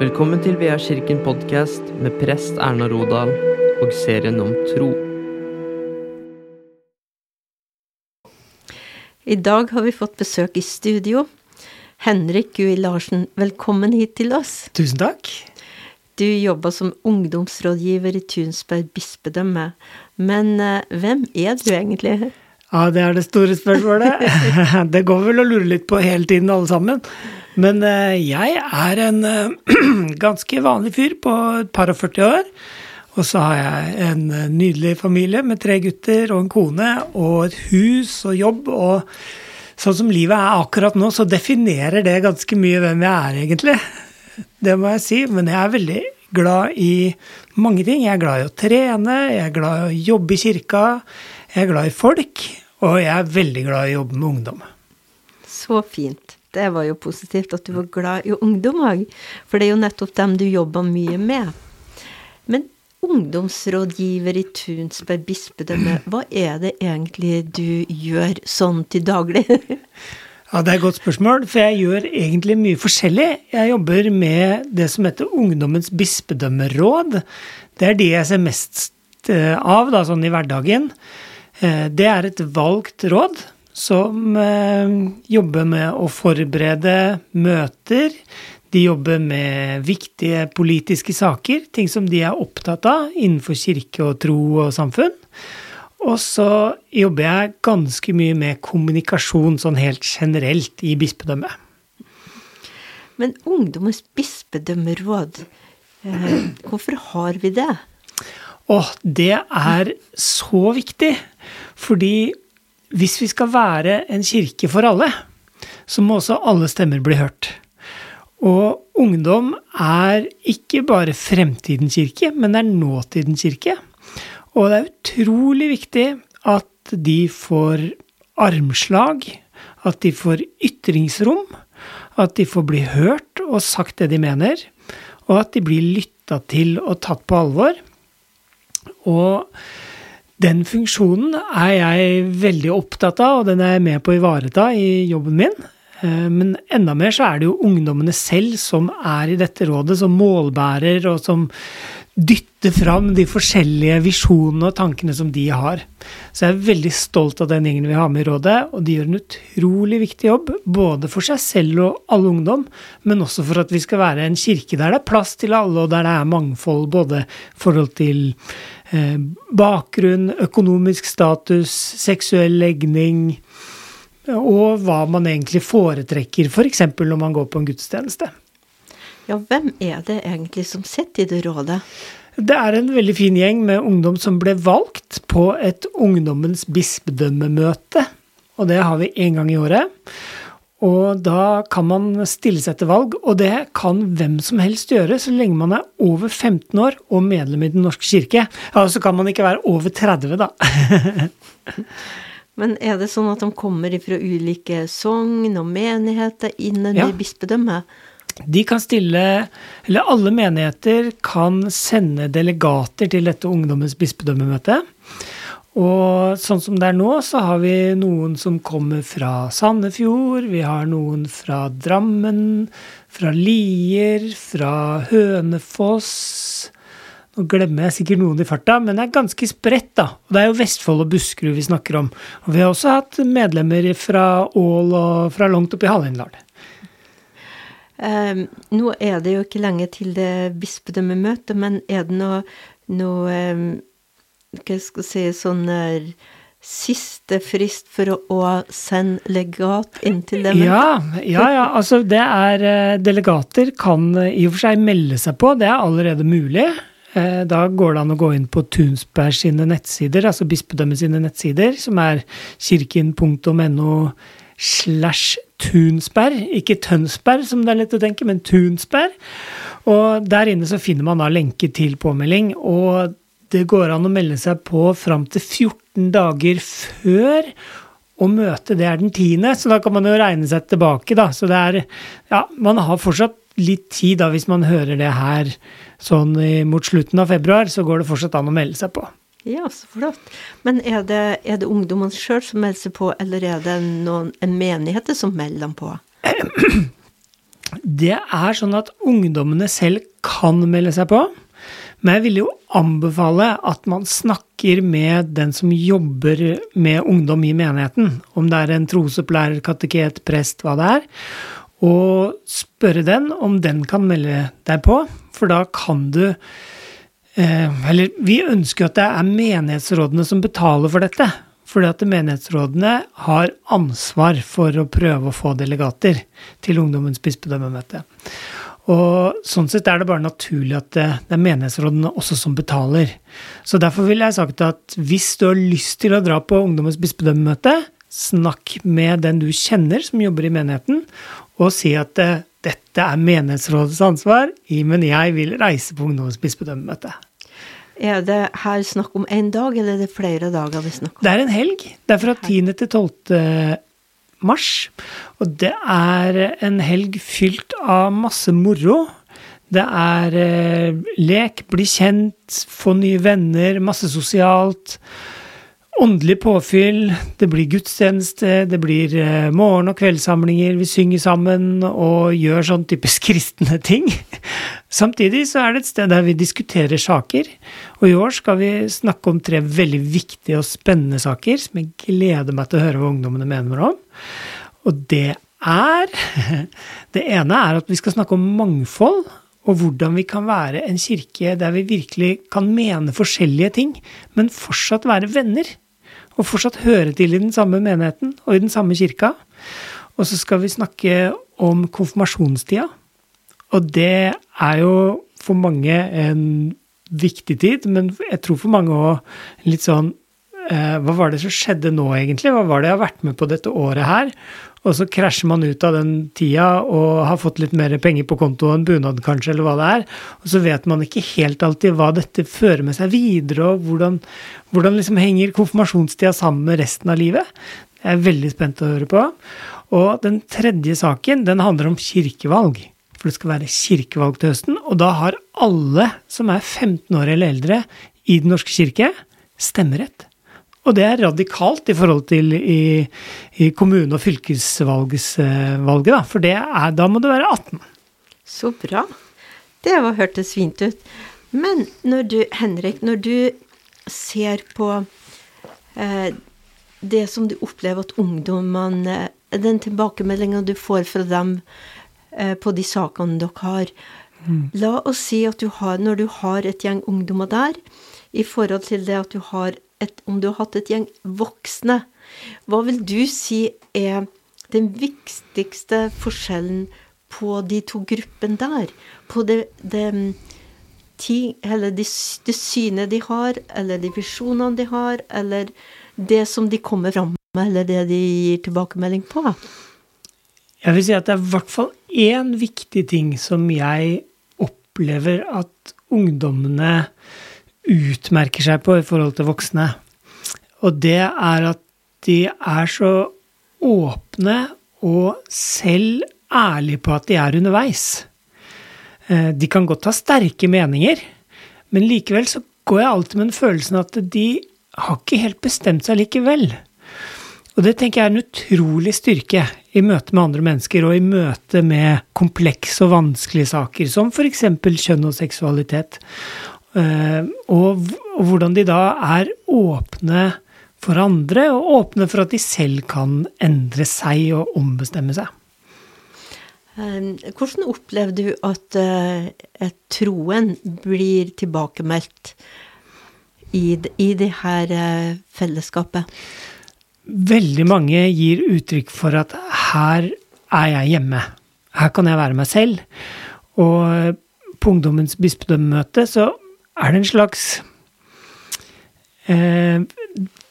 Velkommen til Vea kirken podkast med prest Erna Rodal og serien om tro. I dag har vi fått besøk i studio. Henrik Gui Larsen, velkommen hit til oss. Tusen takk. Du jobber som ungdomsrådgiver i Tunsberg bispedømme. Men eh, hvem er du egentlig? Ja, det er det store spørsmålet. det går vel å lure litt på hele tiden, alle sammen. Men eh, jeg er en eh, ganske vanlig fyr på et par og 40 år. Og så har jeg en eh, nydelig familie med tre gutter og en kone og et hus og jobb. Og sånn som livet er akkurat nå, så definerer det ganske mye hvem jeg er, egentlig. Det må jeg si. Men jeg er veldig glad i mange ting. Jeg er glad i å trene, jeg er glad i å jobbe i kirka, jeg er glad i folk, og jeg er veldig glad i å jobbe med ungdom. Så fint. Det var jo positivt at du var glad i ungdom òg, for det er jo nettopp dem du jobber mye med. Men ungdomsrådgiver i Tunsberg bispedømme, hva er det egentlig du gjør sånn til daglig? Ja, Det er et godt spørsmål, for jeg gjør egentlig mye forskjellig. Jeg jobber med det som heter Ungdommens bispedømmeråd. Det er de jeg ser mest eh, av da, sånn i hverdagen. Eh, det er et valgt råd som eh, jobber med å forberede møter. De jobber med viktige politiske saker, ting som de er opptatt av innenfor kirke og tro og samfunn. Og så jobber jeg ganske mye med kommunikasjon sånn helt generelt i bispedømmet. Men Ungdommens bispedømmeråd, eh, hvorfor har vi det? Åh, det er så viktig, fordi hvis vi skal være en kirke for alle, så må også alle stemmer bli hørt. Og ungdom er ikke bare fremtidens kirke, men det er nåtidens kirke. Og det er utrolig viktig at de får armslag, at de får ytringsrom, at de får bli hørt og sagt det de mener, og at de blir lytta til og tatt på alvor. Og den funksjonen er jeg veldig opptatt av, og den er jeg med på å ivareta i jobben min. Eh, men enda mer så er det jo ungdommene selv som er i dette rådet, som målbærer, og som dytter fram de forskjellige visjonene og tankene som de har. Så jeg er veldig stolt av den gjengen vi har med i rådet, og de gjør en utrolig viktig jobb. Både for seg selv og alle ungdom, men også for at vi skal være en kirke der det er plass til alle, og der det er mangfold både i forhold til eh, bakgrunn, økonomisk status, seksuell legning, og hva man egentlig foretrekker, f.eks. For når man går på en gudstjeneste. Ja, hvem er det egentlig som sitter i det rådet? Det er en veldig fin gjeng med ungdom som ble valgt på et ungdommens bispedømmemøte. Og det har vi én gang i året. Og da kan man stille seg til valg, og det kan hvem som helst gjøre, så lenge man er over 15 år og medlem i Den norske kirke. Ja, så kan man ikke være over 30, da. Men er det sånn at de kommer fra ulike sogn og menigheter innen ja. bispedømmet? De kan stille, eller alle menigheter kan sende delegater til dette ungdommens bispedømmemøte. Og sånn som det er nå, så har vi noen som kommer fra Sandefjord, vi har noen fra Drammen, fra Lier, fra Hønefoss Nå glemmer jeg sikkert noen i farta, men det er ganske spredt, da. Og det er jo Vestfold og Buskerud vi snakker om. Og vi har også hatt medlemmer fra Ål og fra langt opp i Hallingdal. Um, nå er det jo ikke lenge til det bispedømmemøtet, men er det noe, noe eh, Hva skal jeg si sånn der siste frist for å, å sende legat inn til dem? Ja, ja, ja, altså det er eh, Delegater kan eh, i og for seg melde seg på, det er allerede mulig. Eh, da går det an å gå inn på Tunsberg sine nettsider, altså bispedømmet sine nettsider, som er kirken.no slash Tunsberg. Ikke Tønsberg, som det er lett å tenke, men Tunsberg. Og der inne så finner man da lenke til påmelding. Og det går an å melde seg på fram til 14 dager før. Og møtet det er den tiende, så da kan man jo regne seg tilbake, da. Så det er Ja, man har fortsatt litt tid da, hvis man hører det her sånn mot slutten av februar, så går det fortsatt an å melde seg på. Ja, så flott. Men er det, er det ungdommene sjøl som melder seg på, eller er det noen, en menighet som melder dem på? det er sånn at ungdommene selv kan melde seg på. Men jeg vil jo anbefale at man snakker med den som jobber med ungdom i menigheten. Om det er en trosopplærer, kateket, prest, hva det er. Og spørre den om den kan melde deg på, for da kan du Eller vi ønsker at det er menighetsrådene som betaler for dette. Fordi at menighetsrådene har ansvar for å prøve å få delegater til ungdommens bispedømmemøte. Og sånn sett er det bare naturlig at det, det er menighetsrådene også som betaler. Så derfor ville jeg sagt at hvis du har lyst til å dra på ungdommens bispedømmemøte, snakk med den du kjenner som jobber i menigheten, og si at eh, dette er menighetsrådets ansvar, men jeg vil reise på ungdommens bispedømmemøte. Er det her snakk om én dag, eller er det flere dager vi snakker om? Det er en helg. Det er fra 10. til 12. mars. Og det er en helg fylt av masse moro. Det er eh, lek, bli kjent, få nye venner, masse sosialt. Åndelig påfyll, det blir gudstjeneste, det blir eh, morgen- og kveldssamlinger, vi synger sammen og gjør sånn typisk kristne ting. Samtidig så er det et sted der vi diskuterer saker, og i år skal vi snakke om tre veldig viktige og spennende saker som jeg gleder meg til å høre hva ungdommene mener om. Og det er Det ene er at vi skal snakke om mangfold, og hvordan vi kan være en kirke der vi virkelig kan mene forskjellige ting, men fortsatt være venner og fortsatt høre til i den samme menigheten og i den samme kirka. Og så skal vi snakke om konfirmasjonstida. Og det er jo for mange en viktig tid, men jeg tror for mange òg litt sånn eh, Hva var det som skjedde nå, egentlig? Hva var det jeg har vært med på dette året her? Og så krasjer man ut av den tida og har fått litt mer penger på konto enn bunad, kanskje, eller hva det er. Og så vet man ikke helt alltid hva dette fører med seg videre, og hvordan, hvordan liksom henger konfirmasjonstida sammen med resten av livet. Jeg er veldig spent å høre på. Og den tredje saken, den handler om kirkevalg. For det skal være kirkevalg til høsten, og da har alle som er 15 år eller eldre i Den norske kirke, stemmerett. Og det er radikalt i forhold til i, i kommune- og fylkesvalget, da. For er, da må du være 18. Så bra. Det var hørtes fint ut. Men når du, Henrik, når du ser på eh, det som du opplever at ungdommene Den tilbakemeldinga du får fra dem eh, på de sakene dere har mm. La oss si at du har, når du har et gjeng ungdommer der, i forhold til det at du har et, om du har hatt et gjeng voksne, hva vil du si er den viktigste forskjellen på de to gruppene der? På det, det, eller det, det synet de har, eller de visjonene de har, eller det som de kommer fram med, eller det de gir tilbakemelding på? Jeg vil si at det er i hvert fall én viktig ting som jeg opplever at ungdommene utmerker seg på i forhold til voksne. Og det er at de er så åpne og selv ærlige på at de er underveis. Eh, de kan godt ha sterke meninger, men likevel så går jeg alltid med den følelsen at de har ikke helt bestemt seg likevel. Og det tenker jeg er en utrolig styrke i møte med andre mennesker, og i møte med komplekse og vanskelige saker, som f.eks. kjønn og seksualitet. Eh, og, og, hvordan de da er åpne for andre, og åpne for at de selv kan endre seg og ombestemme seg. Eh, hvordan opplever du at at troen blir tilbakemeldt i, i det her fellesskapet? Veldig mange gir uttrykk for at her er jeg hjemme. Her kan jeg være meg selv. Og på Ungdommens bispedømmemøte så er det en slags eh,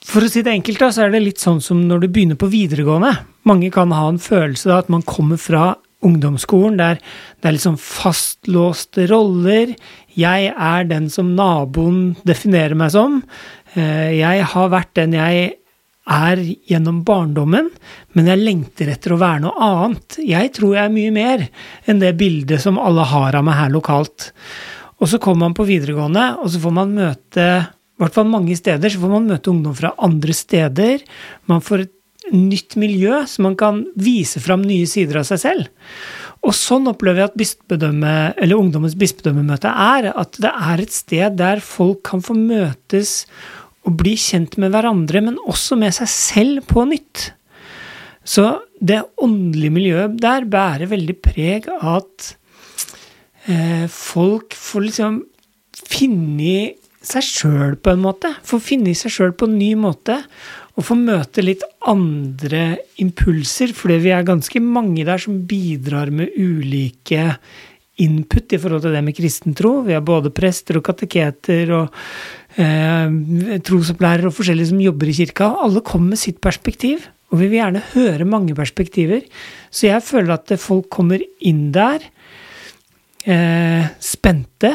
For å si det enkelt, da, så er det litt sånn som når du begynner på videregående. Mange kan ha en følelse av at man kommer fra ungdomsskolen der det er litt sånn fastlåste roller. Jeg er den som naboen definerer meg som. Eh, jeg har vært den jeg er gjennom barndommen, men jeg lengter etter å være noe annet. Jeg tror jeg er mye mer enn det bildet som alle har av meg her lokalt. Og så kommer man på videregående, og så får man møte i hvert fall mange steder så får man møte ungdom fra andre steder. Man får et nytt miljø, så man kan vise fram nye sider av seg selv. Og sånn opplever jeg at bispedømme, ungdommens bispedømmemøte er. At det er et sted der folk kan få møtes og bli kjent med hverandre, men også med seg selv på nytt. Så det åndelige miljøet der bærer veldig preg av at folk får liksom finne seg sjøl på en måte. Får finne seg sjøl på en ny måte. Og få møte litt andre impulser, fordi vi er ganske mange der som bidrar med ulike input i forhold til det med kristen tro. Vi har både prester og kateketer og eh, trosopplærere og forskjellige som jobber i kirka. Alle kommer med sitt perspektiv, og vi vil gjerne høre mange perspektiver. Så jeg føler at folk kommer inn der eh, spente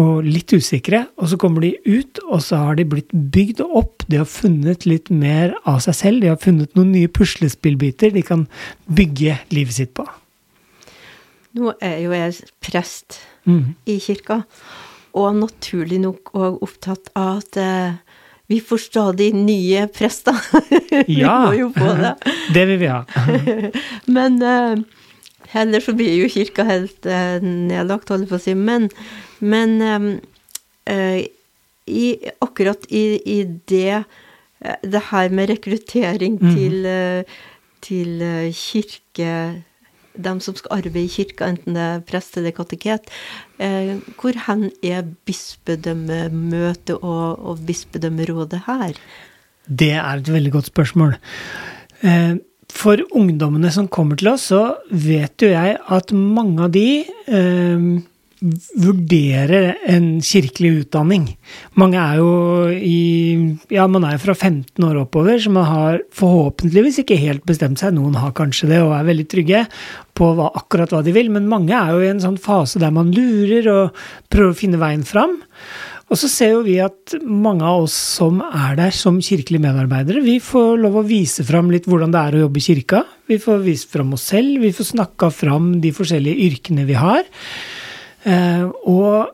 og litt usikre, og så kommer de ut, og så har de blitt bygd opp. De har funnet litt mer av seg selv. De har funnet noen nye puslespillbiter de kan bygge livet sitt på. Nå er jo jeg prest Mm. i kirka, og naturlig nok òg opptatt av at eh, vi får stadig nye prester. vi Ja. må jo få det. Det vil vi ha. Men eh, heller så blir jo kirka helt eh, nedlagt, holder jeg på å si. Men, men eh, eh, i, akkurat i, i det eh, Det her med rekruttering Mhm. til, eh, til eh, kirke dem som skal arbeide i kirka, enten det er prest eller kateket, eh, hvor hen er bispedømmemøtet og, og bispedømmerådet her? Det er et veldig godt spørsmål. Eh, For ungdommene som kommer til oss, så vet jo jeg at mange av de eh, vurderer en kirkelig utdanning. Mange er jo i Ja, man er jo fra 15 år oppover, så man har forhåpentligvis ikke helt bestemt seg. Noen har kanskje det og er veldig trygge på hva, akkurat hva de vil, men mange er jo i en sånn fase der man lurer og prøver å finne veien fram. Og så ser jo vi at mange av oss som er der som kirkelige medarbeidere, vi får lov å vise fram litt hvordan det er å jobbe i kirka. Vi får vise fram oss selv, vi får snakka fram de forskjellige yrkene vi har. Eh, og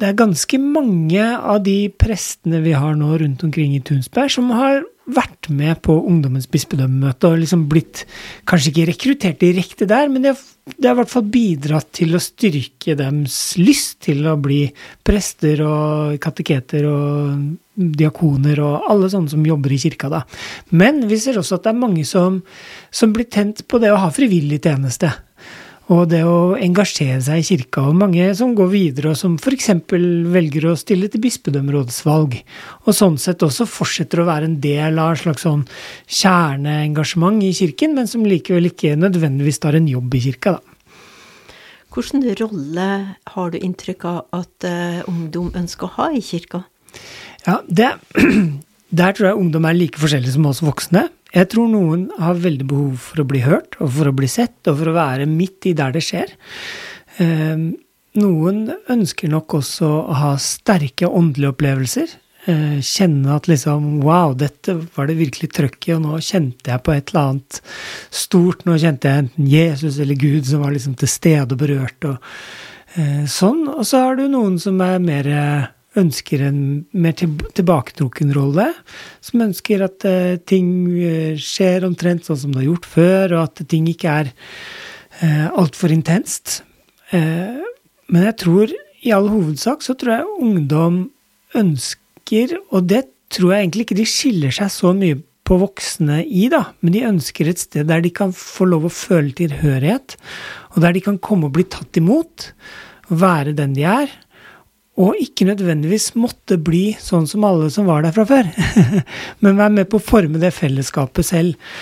det er ganske mange av de prestene vi har nå rundt omkring i Tunsberg, som har vært med på ungdommens bispedømmemøte og liksom blitt kanskje ikke rekruttert direkte der, men det har, i hvert fall bidratt til å styrke deres lyst til å bli prester og kateketer og diakoner og alle sånne som jobber i kirka, da. Men vi ser også at det er mange som, som blir tent på det å ha frivillig tjeneste og det å engasjere seg i kirka, og mange som går videre, og som f.eks. velger å stille til bispedømmerådsvalg, og sånn sett også fortsetter å være en del av et slags sånn kjerneengasjement i kirken, men som likevel ikke nødvendigvis tar en jobb i kirka, da. Hvilken rolle har du inntrykk av at uh, ungdom ønsker å ha i kirka? Ja, det, Der tror jeg ungdom er like forskjellige som oss voksne. Jeg tror noen har veldig behov for å bli hørt, og for å bli sett, og for å være midt i der det skjer. Eh, Noen ønsker nok også å ha sterke åndelige opplevelser. Eh, Kjenne at liksom Wow, dette var det virkelig trøkk i, og nå kjente jeg på et eller annet stort. Nå kjente jeg enten Jesus eller Gud som var liksom til stede og berørt, og eh, sånn. Og så har du noen som er mer ønsker en mer til, tilbaketrukken rolle. Som ønsker at eh, ting eh, skjer omtrent sånn som det har gjort før, og at ting ikke er eh, altfor intenst. Eh, men jeg tror i all hovedsak så tror jeg ungdom ønsker, og det tror jeg egentlig ikke de skiller seg så mye på voksne i, da, men de ønsker et sted der de kan få lov å føle tilhørighet, og der de kan komme og bli tatt imot, være den de er. Og ikke nødvendigvis måtte bli sånn som alle som var der fra før, men være med på å forme det fellesskapet selv.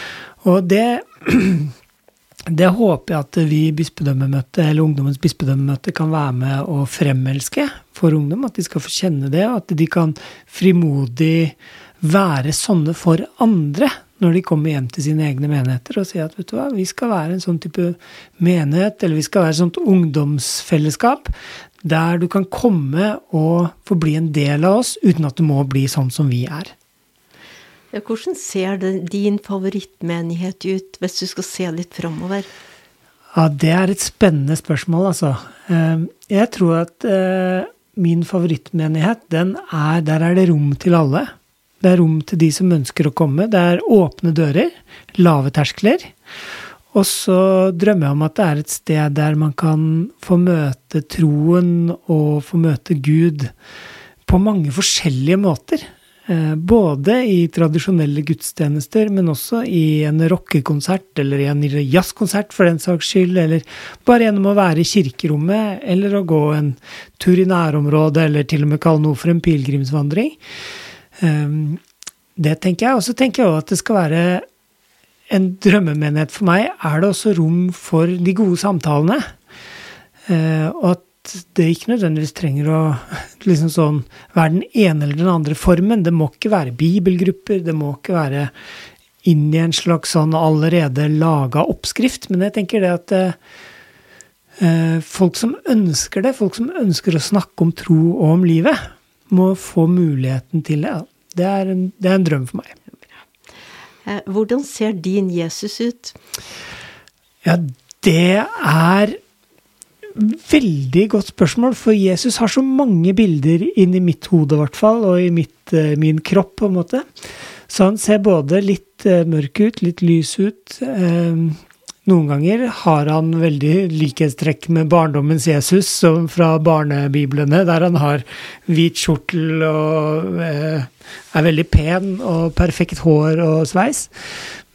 Og det, det håper jeg at vi i bispedømmemøtet, eller Ungdommens bispedømmemøte, kan være med å fremelske for ungdom. At de skal få kjenne det, og at de kan frimodig være sånne for andre når de kommer hjem til sine egne menigheter og sier at vet du hva, vi skal være en sånn type menighet, eller vi skal være et sånt ungdomsfellesskap der du kan komme og få bli en del av oss uten at du må bli sånn som vi er. Ja, hvordan ser din favorittmenighet ut, hvis du skal se litt framover? Ja, det er et spennende spørsmål, altså. Eh, Jeg tror at eh, min favorittmenighet, den er Der er det rom til alle. Det er rom til de som ønsker å komme. Det er åpne dører, lave terskler. Og så drømmer jeg om at det er et sted der man kan få møte troen og få møte Gud på mange forskjellige måter. Eh, både i tradisjonelle gudstjenester, men også i en rockekonsert eller i en jazzkonsert for den saks skyld, eller bare gjennom å være i kirkerommet, eller å gå en tur i nærområdet, eller til og med kalle noe for en pilegrimsvandring. Eh, det tenker jeg. Og så tenker jeg òg at det skal være en drømmemenighet for meg. Er det også rom for de gode samtalene? Eh, og at det ikke nødvendigvis trenger å liksom sånn, være den ene eller den andre formen. Det må ikke være bibelgrupper, det må ikke være inn i en slags sånn allerede laga oppskrift. Men jeg tenker det at eh, folk som ønsker det, folk som ønsker å snakke om tro og om livet, må få muligheten til det. Det er en, det er en drøm for meg. Eh, hvordan ser din Jesus ut? Ja, det er Veldig godt spørsmål, for Jesus har så mange bilder inni mitt hode, i hvert fall, og i mitt, eh, min kropp, på en måte. Så han ser både litt eh, mørk ut, litt lys ut. Eh, noen ganger har han veldig likhetstrekk med barndommens Jesus fra barnebiblene, der han har hvit skjortel og er veldig pen og perfekt hår og sveis.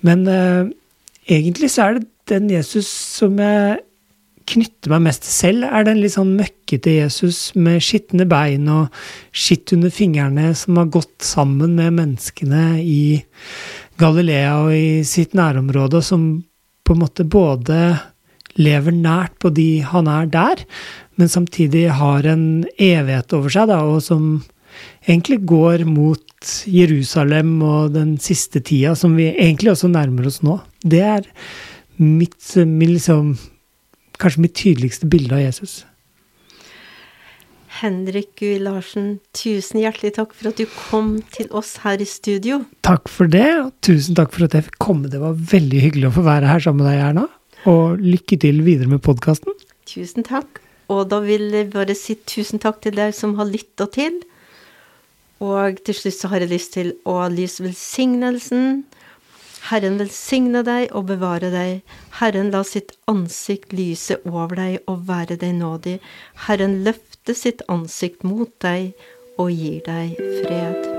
Men egentlig så er det den Jesus som jeg knytter meg mest til selv, er den litt sånn møkkete Jesus med skitne bein og skitt under fingrene, som har gått sammen med menneskene i Galilea og i sitt nærområde, som på en måte både lever nært på de han er der, men samtidig har en evighet over seg, da, og som egentlig går mot Jerusalem og den siste tida, som vi egentlig også nærmer oss nå. Det er mitt, min liksom kanskje mitt tydeligste bilde av Jesus. Henrik Gui Larsen, tusen hjertelig takk for at du kom til oss her i studio. Takk for det, og tusen takk for at jeg fikk komme. Det var veldig hyggelig å få være her sammen med deg, Erna. Og lykke til videre med podkasten. Tusen takk. Og da vil jeg bare si tusen takk til deg som har lytta til. Og til slutt så har jeg lyst til å lyse velsignelsen Herren velsigne deg og bevare deg. Herren la sitt ansikt lyse over deg og være deg nådig. Herren løfte sitt ansikt mot deg og gir deg fred.